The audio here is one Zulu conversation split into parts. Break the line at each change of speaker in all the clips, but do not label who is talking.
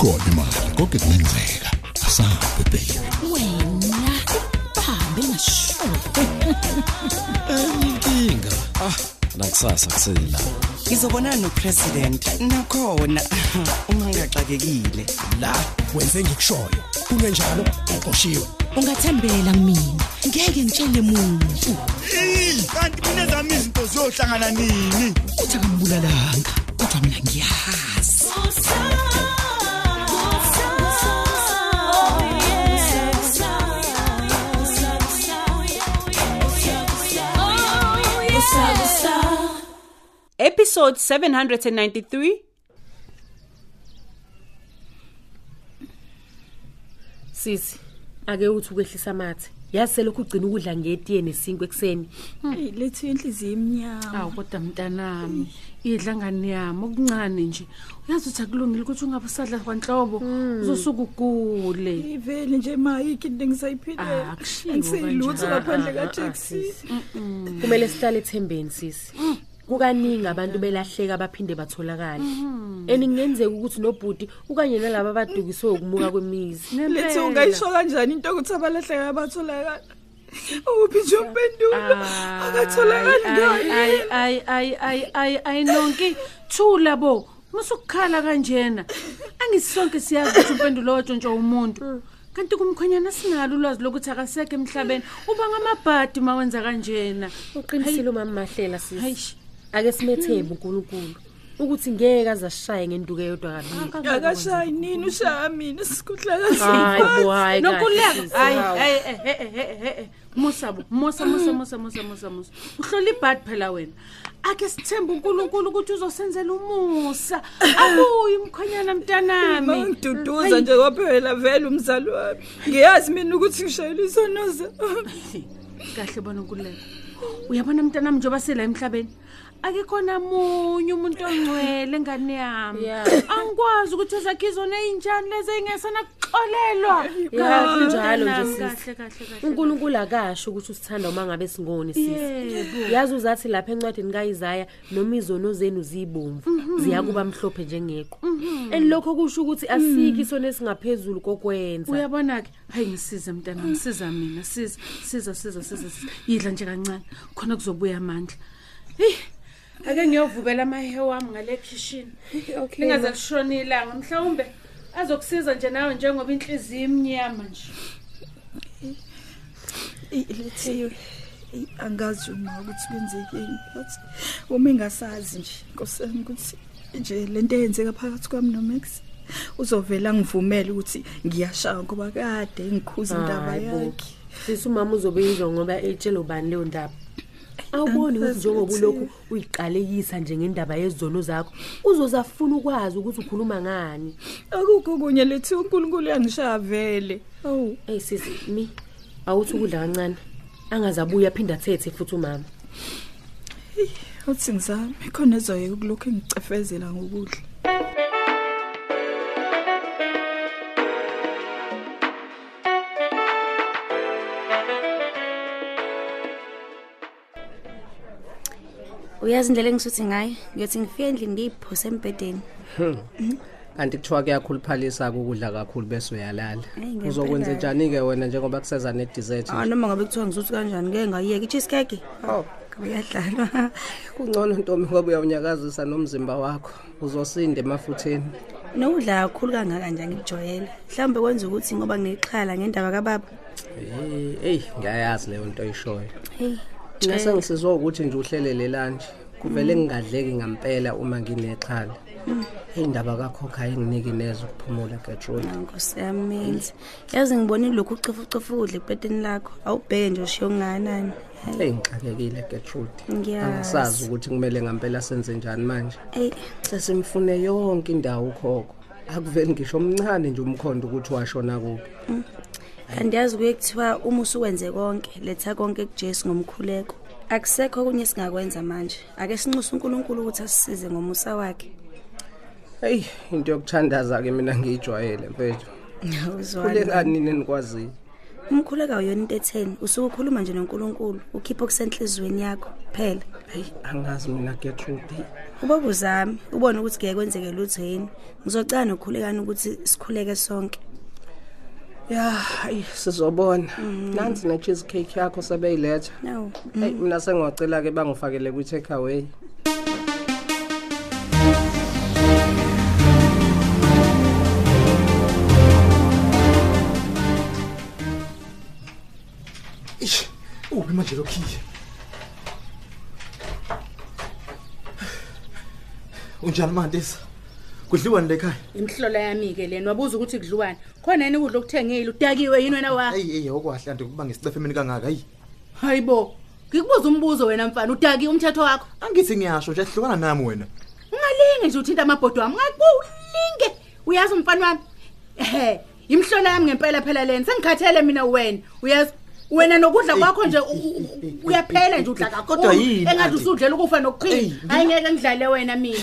ikhona imali konke kungenzeka asabe baby
wena bahambe ngasho
inkinga.
Ah, nakusasa kusela.
ngizobonana nopresident. Nakhona. Uma ngigaxakekile
la wenze ngikushoyo. Kunenjalo uqoshiwe.
Ungathembela kumina ngeke ngitshele muntu.
Kanti mina zami izinto ziyohlangana nini?
Uthi akambulalanga kodwa mina ngiyazi.
Episode 793
Sisi, ake uthi ukwehlisa amathe. Yazi selokhu ugcina ukudla ngetiye nesinkwe ekseni.
Hey lethu inhliziyo imnyama.
Awu kodwa mntanami, idla ngani yami okuncane nje. Uyazi ukuthi akulungile ukuthi ungabe usadla kwanhlobo, uzosuka ugule.
Ivele nje mayikho into
Ah,
engisayiphilela.
kushiwo
Angiselutho
kanjalo.
ngaphandle
Ah, ah, ah,
kaTaxi.
Kumele sihlale ethembeni sisi. Kukaningi abantu belahleka baphinde batholakala. Eningenzeka ukuthi nobhuti ukanye nalabo abadukiswe ukumuka kwemizi.
Lethu ungayisho kanjani into ukuthi abalahleka abatholakala? Uphi nje umpendulo? Akatholakali ngani?
Ay ay ay ay ay ay nonke thula bo. Musukukhala kanjena. Angisonke siyazi ukuthi umpendulo otshontsho umuntu. Kanti kumkhonyana sinalo ulwazi lokuthi akasekho emhlabeni. Uba ngamabhadi mawenza kanjena.
Uqinisile umama Mahlela sisi.
Hayish.
Ake simethembe uNkulunkulu ukuthi ngeke azashaye ngenduke yodwa kabili.
Akashayi nini ushaya mina sikudla
Hayi
kahle.
bo hayi.
Nokuleka hayi hayi eh Musabo Musa Musa Musa Musa Musa Musa Uhlola ibhadi phela wena Ake sithembe uNkulunkulu ukuthi uzosenzela umusa abuyi umkhonyana mntanami
Mangiduduza nje kwaphela vele umzali wami. Ngiyazi mina ukuthi ngishayela isonoza.
kahle bona uNkululeko Uyabona mntanami njoba sela emhlabeni Akekho namunye umuntu ongcwele ngane yami. Angikwazi ukuthi ezakhizona einjani lezi engesana kuxolelwa
Yeah, kunjalo nje sisi. UNkulunkulu akasho ukuthi usithanda uma ngabe singoni sisi. Yazi uzathi lapha encwadini kaIsaya noma izono zenu zibomvu ziyakuba mhlophe njengeqhwa. Elokho kusho ukuthi asikho isona esingaphezulu kokwenza.
Uyabona ke? Hayi ngisize mntana ngisiza mina siza siza siza siza. Yidla nje kancane. Khona kuzobuya amandla. Hey ake ngiyovubela amahehe wami ngale kitchen.
Okay.
lingaze lishona ilanga mhlawumbe. Azokusiza nje nawe njengoba inhliziyo imnyama nje
lethiwe angazi uma ukuthi kwenzekeni but uma engasazi nje nkosami ukuthi nje lento eyenzeka phakathi kwami noMax uzovela ngivumele ukuthi ngiyashaya ngoba kade ngikhuza indaba
Hayi bo.
yakhe
Sisi umama uzobe yizwa ngoba etshela ubani leyo ndaba. Awuboni ukuthi njengoba ulokhu uyiqalekisa nje ngendaba yezono zakho uzozafuna ukwazi ukuthi ukhuluma ngani.
akukho kunye lethiwe uNkulunkulu uyangishaya vele awu
Hey sisi mi awuthi ukudla kancane. Angazabuya aphinda athethe futhi umama.
uthi ngizami khona ezoyeka ukulokhu engicefezela ngokudla
Uyazi indlela engisuthi ngayo ngiyothi ngifike endlini ngiyiphose embedeni.
kanti kuthiwa kuyakhuluphalisa ukudla kakhulu bese uyalala
Hhayi, ngempela.
uzokwenza njani ke wena njengoba kuseza ne dessert
Ah noma ngabe kuthiwa ngisuthi kanjani ngeke ngayiyeka i-cheesecake.
oh
Kuyadlalwa.
kungcono ntombi ngoba uyawunyakazisa nomzimba wakho uzosinde emafutheni
Nokudla kakhulu kangaka nje ngikujwayele. Mhlawumbe kwenza ukuthi ngoba nginexhala ngendaba kababa.
hey hey ngiyayazi leyo nto oyishoyo
Hey.
mina sengisizwa ukuthi nje uhlelele lanje kuvele ngingadleki ngampela uma nginexhala hey indaba kakhokha ayinginiki neze ukuphumula Gertrude
Nkosi yami. Yazi ngibonile lokhu ucifucifu ukudla ebedeni lakho. Awubheke nje ushiyo nganani.
hey ngixakekile Gertrude
Ngiyazi.
angisazi ukuthi kumele ngampela senze njani manje
Hey,
sesimfune yonke indawo ukhokho akuveli ngisho omncane nje umkhondo ukuthi washona kuphi
kanti yazi kuye kuthiwa uma usukwenze konke letha konke kuJesu ngomkhuleko. Akusekho okunye singakwenza manje. Ake sinxuse uNkulunkulu ukuthi asisize ngomusa wakhe.
hey into yokuthandaza ke mina ngiyijwayele mfethu
Uzwani?
kulekani nini nikwaziyo
umkhuleko uyona into etheni usuke ukhuluma nje noNkulunkulu ukhipha okusenhlizweni yakho phela
Hey angazi mina Gertrude.
ubaba uzami ubone ukuthi ngeke kwenzeke lutho yini ngizocela nokhulekani ukuthi sikhuleke sonke
Ya, hayi sizobona. Nansi ne cheesecake yakho sebeyiletha.
no
Hey mina sengicela ke bangifakele kwi take away.
Ish, uphi manje lokhiye? Unjani manje? Kudliwa le ekhaya?
imhlola yami ke lena wabuza ukuthi kudliwane khona yini ukudla okuthengile udakiwe yini wena wa
Hey hey okwahle ande kuba ngisicefe mina kangaka hayi.
hayibo ngikubuza umbuzo wena mfana udakiwe umthetho wakho?
Angithi ngiyasho nje hlukana nami wena.
ungalinge nje uthinta amabhodo wami ngakulinge uyazi umfana wami? Ehe imhlola yami ngempela phela lena sengikhathele mina wena. Uyazi wena nokudla kwakho nje u- u- u- uyaphela nje udla kakhulu
Kodwa yini,
engathi
auntie?
usudlela ukufa nokuqhina
Ey,
hayi ngeke ngidlale wena mina.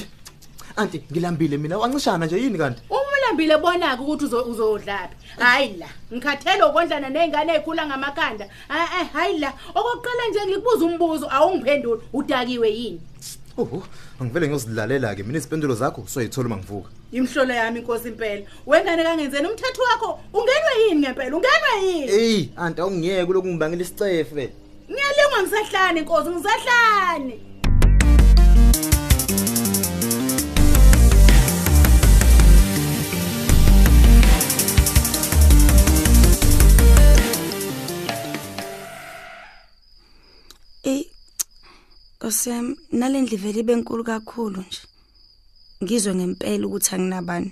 Anti ngilambile mina wancishana nje yini kanti?
uma ulambile bonaka ukuthi uzo- uzodlaphi hayi la ngikhathele ukondlana ney'ngane ey'khula ngamakhanda. Ah, ah, hayi la okokuqala nje ngikubuza umbuzo awungiphenduli udakiwe yini?
Oh, angivele ngiyozidlalela ke mina izipendulo zakho soyithola mangivuka.
imhlolo yami inkosi impela wengane kangenzeni umthetho wakho ungenwe yini ngempela? Ungenwe yini?
Hey, anti awungiyeke lokungibangela isicefe.
ngiyalingwa ngisahlane inkosi ngisahlane
Nkosem nalendli vele ibenkulu kakhulu nje. Ngizwe ngempela ukuthi anginabani.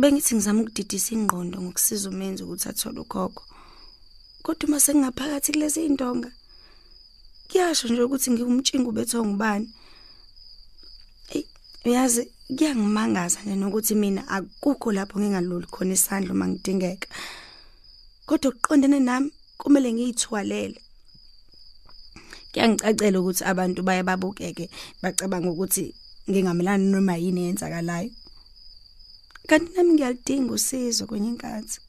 Bengithi ngizama ukudidisa ingqondo ngokusiza umenzi ukuthi athole ukhokho. Kodwa uma sengaphakathi kulezi indonga kuyasho nje ukuthi ngiwumtshingo betho ngubani. Ey uyazi kuyangimangaza nje nokuthi mina akukho lapho ngingaluli khona isandla uma ngidingeka. Kodwa ukuqondene nami kumele ngiyithwalele. Kuyangicacela ukuthi abantu baye babukeke bacabanga ukuthi ngingamelani noma yini eyenzakalayo. Kanti nami ngiyalidinga usizo kwenye inkathi.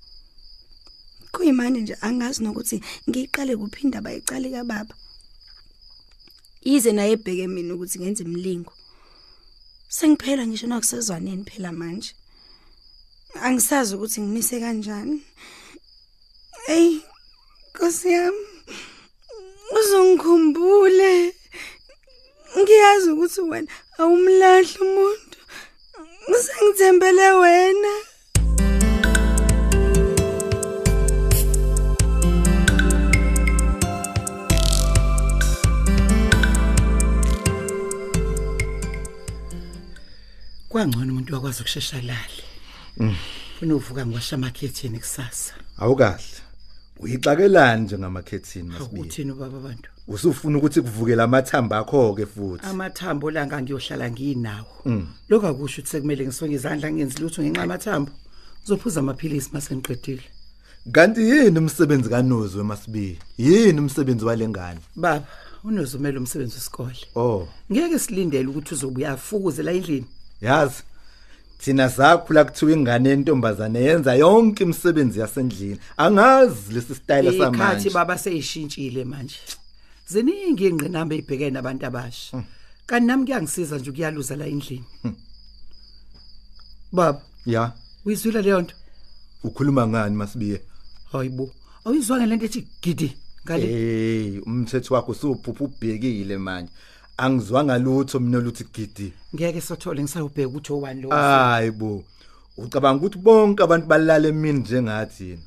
Kuyimanje nje angazi nokuthi ngiyiqale kuphinda bayicale kababa. Yize naye ebheke mina ukuthi ngenze imlingo sengiphela ngisho nakusezwaneni phela manje. Angisazi ukuthi ngimise kanjani. Ey Nkosi yami. Uzongikhumbule ngiyazi ukuthi wena awumlahli umuntu. Ngizengithembele wena.
Kwangcono umuntu wakwazi ukushesha lale funa uvuka ngiwasha amakhethini kusasa.
Awukahle. Uyixakelani njengamakhethini masibiya
uthini ubaba abantu
usufuna ukuthi kuvukele amathamba akho ke futhi?
Amathambo langa ngiyohlala nginawo.
Mm.
lokho akusho ukuthi sekumele ngisonge izandla ngenzi lutho ngenxa yamathambo. Ngizophuza amaphilisi masengiqedile
kanti yini umsebenzi kanozi wemasibiya yini umsebenzi walengane?
Baba unozumela umsebenzi wesikole.
Oh.
Ngeke silindele ukuthi uzobuya afukuze la endlini.
Yazi. Thina sakhula kuthiwa ingane yentombazane yenza yonke imisebenzi yasendlini. Angazi lesi style
ikhathi
samanje
baba seyishintshile manje. Ziningi ingqinamba ezibhekene nabantu abasha. Kanti nami kuyangisiza nje ukuyaluza la endlini baba
ya.
uyizwile leyo nto?
Ukhuluma ngani masibiya
hayibo awuyizwanga lento ethi gidi ngale?
Hey umthetho wakho usuphupha ubhekile manje. Angizwanga lutho mina luthi gidi.
Ngeke sothole ngisayobheka ukuthi owani lo
hayibo ucabanga ukuthi bonke abantu balala emini njengathi yini?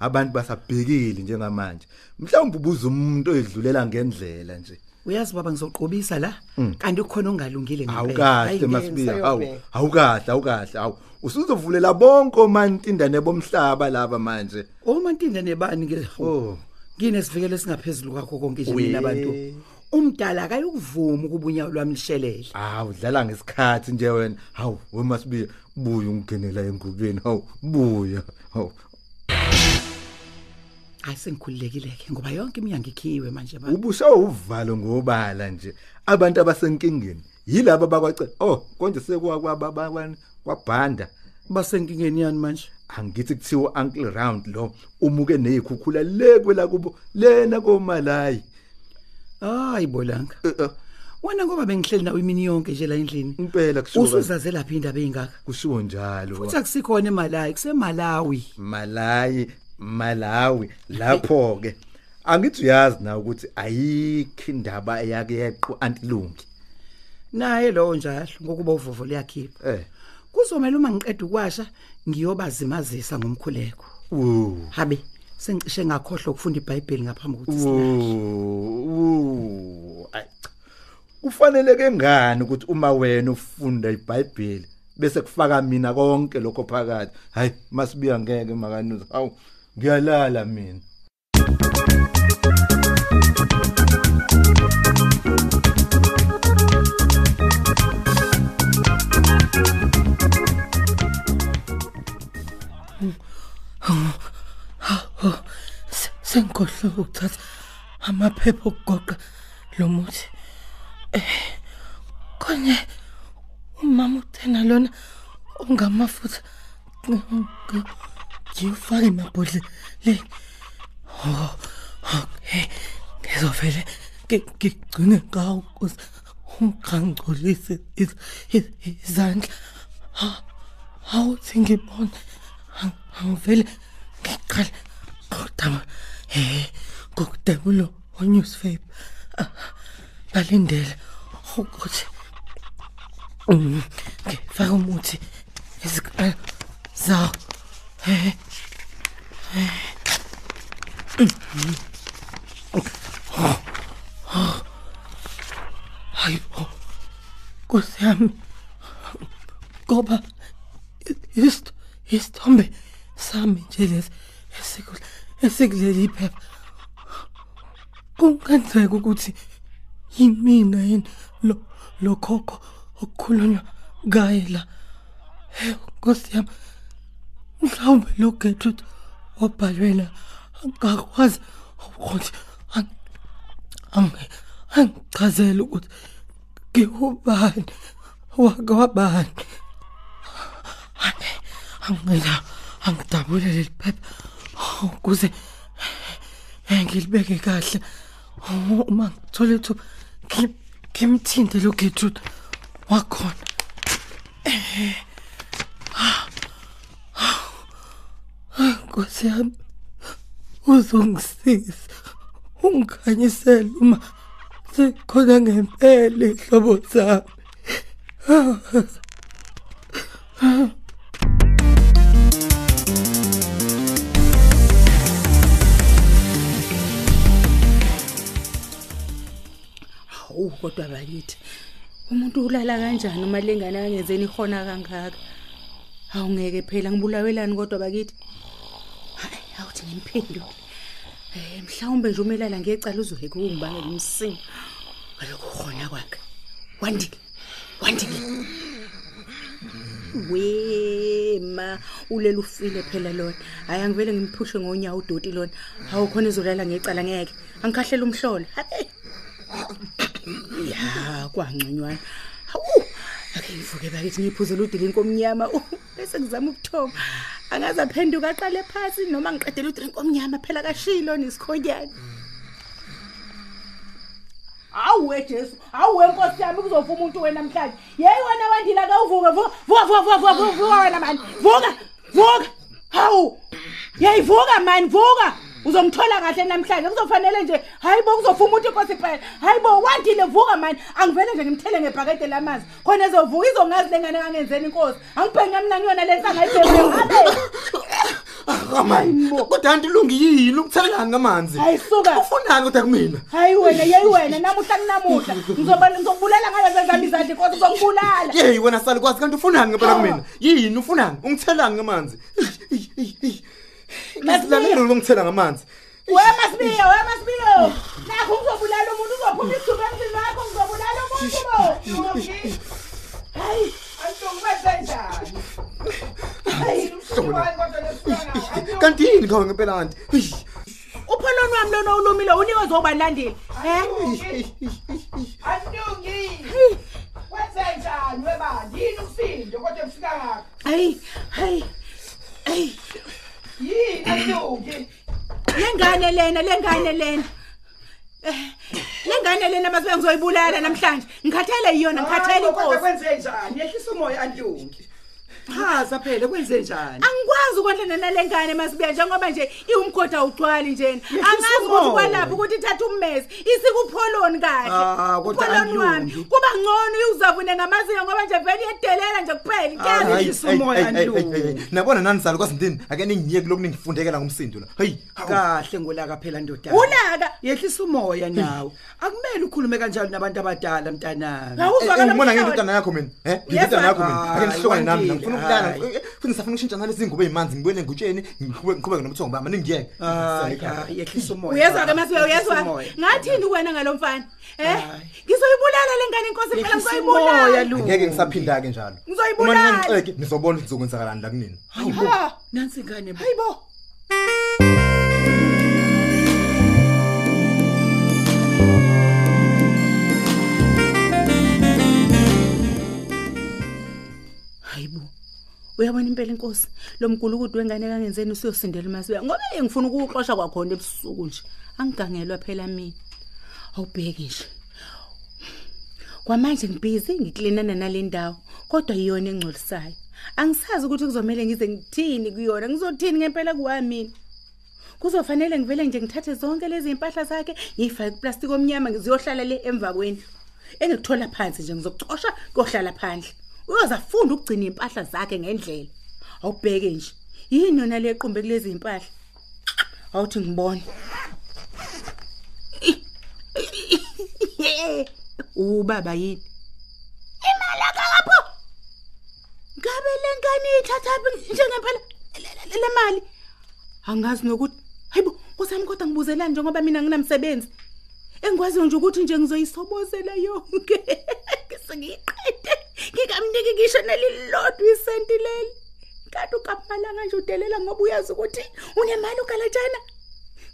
Abantu basabhekile njengamanje. Mhlawumbe ubuza umuntu oyidlulela ngendlela nje.
Uyazi baba ngizoqobisa la.
Mm.
kanti kukhona ongalungile ngempela. Hayi,
awukahle
ngeke
masibiya. awu
ngisayobheka.
awukahle awukahle awu. Usuzovulela bonke omantindane bomhlaba laba manje.
Uma ntinda nebani ke?
Oh.
Nginesivikelo esingaphezulu kwakho konke nje
We.
mina abantu umdala akayokuvuma ukubunya lwami lishelele
hawu dlala ngesikhathi nje wena. Hawu wemasibiya buya ungenela engubeni. Hawu buya. Hawu.
Hayi sengikhululekile ke ngoba yonke iminyango ikhiwe manje baba
ubusha uvalo ngobala nje. Abantu abasenkingeni yilabo abakwace oh konje sekwakwababani kwabhanda
basenkingeni yani manje?
Angithi kuthiwa uncle round lo umuke nezikhukhula le kwela kubo lena komalayi.
Hayi bolanga wena ngoba bengihleli nawe imini yonke nje la endlini
impela kusuka.
usuzaze lapha indaba ezingaka
kushiwo njalo.
Futhi akusikhona emalayi kusemalawi.
Malayi malawi. Lapho ke angithi uyazi na ukuthi ayikho indaba eyake yeqo antilungi.
Naye lowo njalo ngokuba uvovo liyakhipha
eh.
Kuzomela uma ngiqeda ukwasha ngiyobazimazisa ngomkhuleko.
Wo
habe. Sengicishe ngakhohlwa ukufunda iBhayibheli ngaphambi kokuthi
wo ay kufanele ke ngani ukuthi uma wena ufunda iBhayibheli bese kufaka mina konke lokho phakathi? Hayi masibiya ngeke makanuza hawu ngiyalala mina.
Sengikhohle ukuthatha amaphepha okugoqa lo muthi. Eh konye umama uthena lona ungamafutha ngiyufaka emabhodleleni. Oh okay ngizovele ngigcine ngawo ukuze ungangcolisi izandla. Awuthi ngibone angivele ngiqala kodwa eh kokudabulo onewspaper balindele. Ukuthi mm, ngifaka umuthi izikhala zawo. Eh hayibo kusiyami ngoba ist isithombe sami nje lesi. esikule esikuleli phepha kungenzeka ukuthi yimina yini lo lokhokho okukhulunywa ngaye la. Hey nkosi yami mhlawumbe lo Gertrude obhalwela angakwazi ukuthi ange angichazela ukuthi ngiwubani wakwabani. Angena angidabule leli phepha. Ukuze ngilibeke kahle. Uma ngithola ithuba ngimthinte lo Gertrude wakhona. Nkosi yami uzongisiza. Ungikhanyisele uma sekhona ngempela ihlobo zami.
Kodwa bakithi umuntu ulala kanjani uma lengane angenzeni ihona kangaka? Awungeke phela ngibulawelani kodwa bakithi? Hayi awuthi ngimphendule eh mhlawumbe nje umelala ngecala uzoheka ukungibangela umsimo ngalokho khona kwakhe. Wandile wandile. Wema ulela ufile phela lona. Hayi angivele ngimphushe ngonyawo udoti lona. Awukhona ezolala ngecala ngeke. Angikhahlele umhlolo. Hayi. Ya kwangconywana hawu ake ngivuke bakithi ngiphuzela udilini komnyama bese ngizama ukuthoma angaze aphenduka aqale phansi noma ngiqedela udilini komnyama phela kashilo nesikhonyana Awuwe Jesu, awuwe Nkosi yami kuzofa umuntu wena namhlanje. Yeyi wena wandila ka uvuka, vuka, vuka, vuka, vuka, vuka, vuka wena man. Vuka, vuka. Hawu. Yeyi vuka man, vuka. Uzongithola kahle namhlanje. Kuzofanele nje, hayibo kuzofa umuntu inkosi phela. Hayibo wandile vuka man. Angivele nje ngimthele ngebhakede lamanzi. Khona ezovuka izongazi lengane kangenzeni inkosi. Angibhenge mina kuyona lensanga ayibheke ngabe.
Kamani. Kodwa antilungi yini ukuthelelana ngamanzi?
Hayisuka.
Ufunani kodwa kumina?
Hayi wena, yeyi wena, namuhla kunamuhla. Ngizoba ngizokubulala ngayo zezami izandla inkosi uzongibulala.
Yeyi wena sali kwazi kanti ufunani ngempela kumina? Yini ufunani? Ungithelani ngamanzi? Masilalela ungithela ngamanzi.
Wema Masibiyo, wema Masibiyo. Nakho ngizobulala umuntu uzophuma isithuba emzini wakho ngizobulala umuntu bo. Hayi, antongibenze njani? Hayi.
Kanti yini khawe ngempela kanti?
Upholoni wami lona ulumile unikwe zobalandeli. Eh?
Antungi. Wenze njani webani? Yini usindo kodwa ufika ngapha?
Hayi, hayi. Hayi.
Ayuki.
Lengane lena lengane lena. Eh, lengane lena masibe ngizoyibulala namhlanje. Ngikhathele yiyona ngikhathele inkosi.
kwenze njani? Yehlisa umoya Ayuki. Chaza phela kwenze njani?
angikwazi ukwandlana nalengane masibuya njengoba nje iwumgodi awugcwali njena angazi ukuthi
umoya.
kwalapha ukuthi ithatha ummezi isikupholoni kahle
Ah, kodwa
upholoni wami
alungi.
kuba ngcono uyuzavune ngamazinyo ngoba nje vele iyedelela nje kuphela
Hayi,
inkezo
hayi, hayi, hayi, hayi, hayi. nabona nani zalo kwazintini ake ningiye kuloko ningifundekela ngomsindo la heyi
Kahle ngolaka phela ndoda.
Ulaka?
Yehlisa umoya nawe. Akumele ukhulume kanjalo nabantu abadala mntanami.
Eh, ngibona ngentutana yakho mina eh ngintutana yakho mina
Yes,
ake nihlokane nami
kwandile,
ngifuna ukulala
hayi.
Eh, futhi ngisafuna ukushintsha nalezi ngubo ezimanzi ngibuyele ngutsheni ngiqhubeke ngiqhubeke nomthongo bami ningiyeke
Hayi, hayi, yehlisa umoya.
uyezwa ke masibuya
Yehlisa
uyezwa
umoya.
ngathini wena ngalo mfana eh ngizoyibulala lengane inkosi phela
Yehlisa umoya,
ngizoyibulala
Lu.
ngeke ngisaphinda ke njalo uma
Ngizoyibulala.
ningixeke nizobona ukuthi kuzokwenzakalani la kunini
Hayibo.
Ha.
Nansi ngane.
hayibo hayibo uyabona impela inkosi lo mgulukudu wengane kangenzeni usuyosindela masibuya ngoba ngifuna ukuxosha kwakhona ebusuku nje. Angigangelwa phela mina. Awubheki nje. Kwamanje ngibhizi ngiklinana nale ndawo kodwa yiyona engcolisayo. Angisazi ukuthi kuzomela ngize ngithini kuyona ngizothini ngempela kuwami mina. Kuzofanele ngivele nje ngithathe zonke lezi impahla zakhe ngiyifake kuplastiki omnyama ngiziyohlala le emva kwendlu. Engikuthola phansi nje ngizokuxosha kuyohlala phandle. Uyoza funda ukugcina impahla zakhe ngendlela. Awubheke nje. Yini yona le qumbe kulezi impahla awuthi ngibone. Ubaba yini? Imalaka lapho ngabe lenkani ithatha njengempela? Le- le mali. Angazi nokuthi hayibo kusami kodwa ngibuzelani njengoba mina nginamsebenzi? Engikwaziyo nje ukuthi nje ngizoyisobozela yonke. Sengiyiqede ngikamniki ngisho nelilodwa isenti leli. Kanti ukamalanga nje udelela ngoba uyazi ukuthi unemali ugalatshana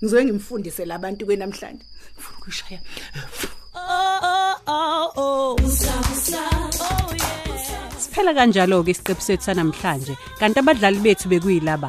ngizoye ngimfundise labantu kwenamhlanje. Ngifuna ukuyishaya.
Siphela kanjalo ke isiqephu sethu sanamhlanje. Kanti abadlali bethu bekuyilaba.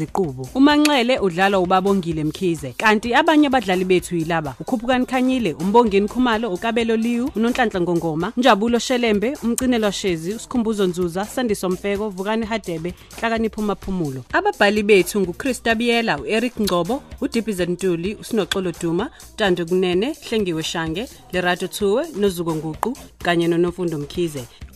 Ziqubu uManxele udlala uBabongile Mkhize. Kanti abanye abadlali bethu yilaba. Ukhuphukani Khanyile uMbongeni Khumalo uKabelo Liwu uNonhlanhla Ngongoma Njabulo Shelembe umcinelwa Shezi uSikhumbuzo Nzuza Sandiso Mfeko Vukani Hadebe Hlakanipho Maphumulo ababhali bethu nguChrista Biyela uEric Ngcobo uDippy Ntuli uSinoxolo Duma Tando Kunene Hlengiwe Shange Lerato Thuwe noZuko Nguqu kanye noNofundo Mkhize.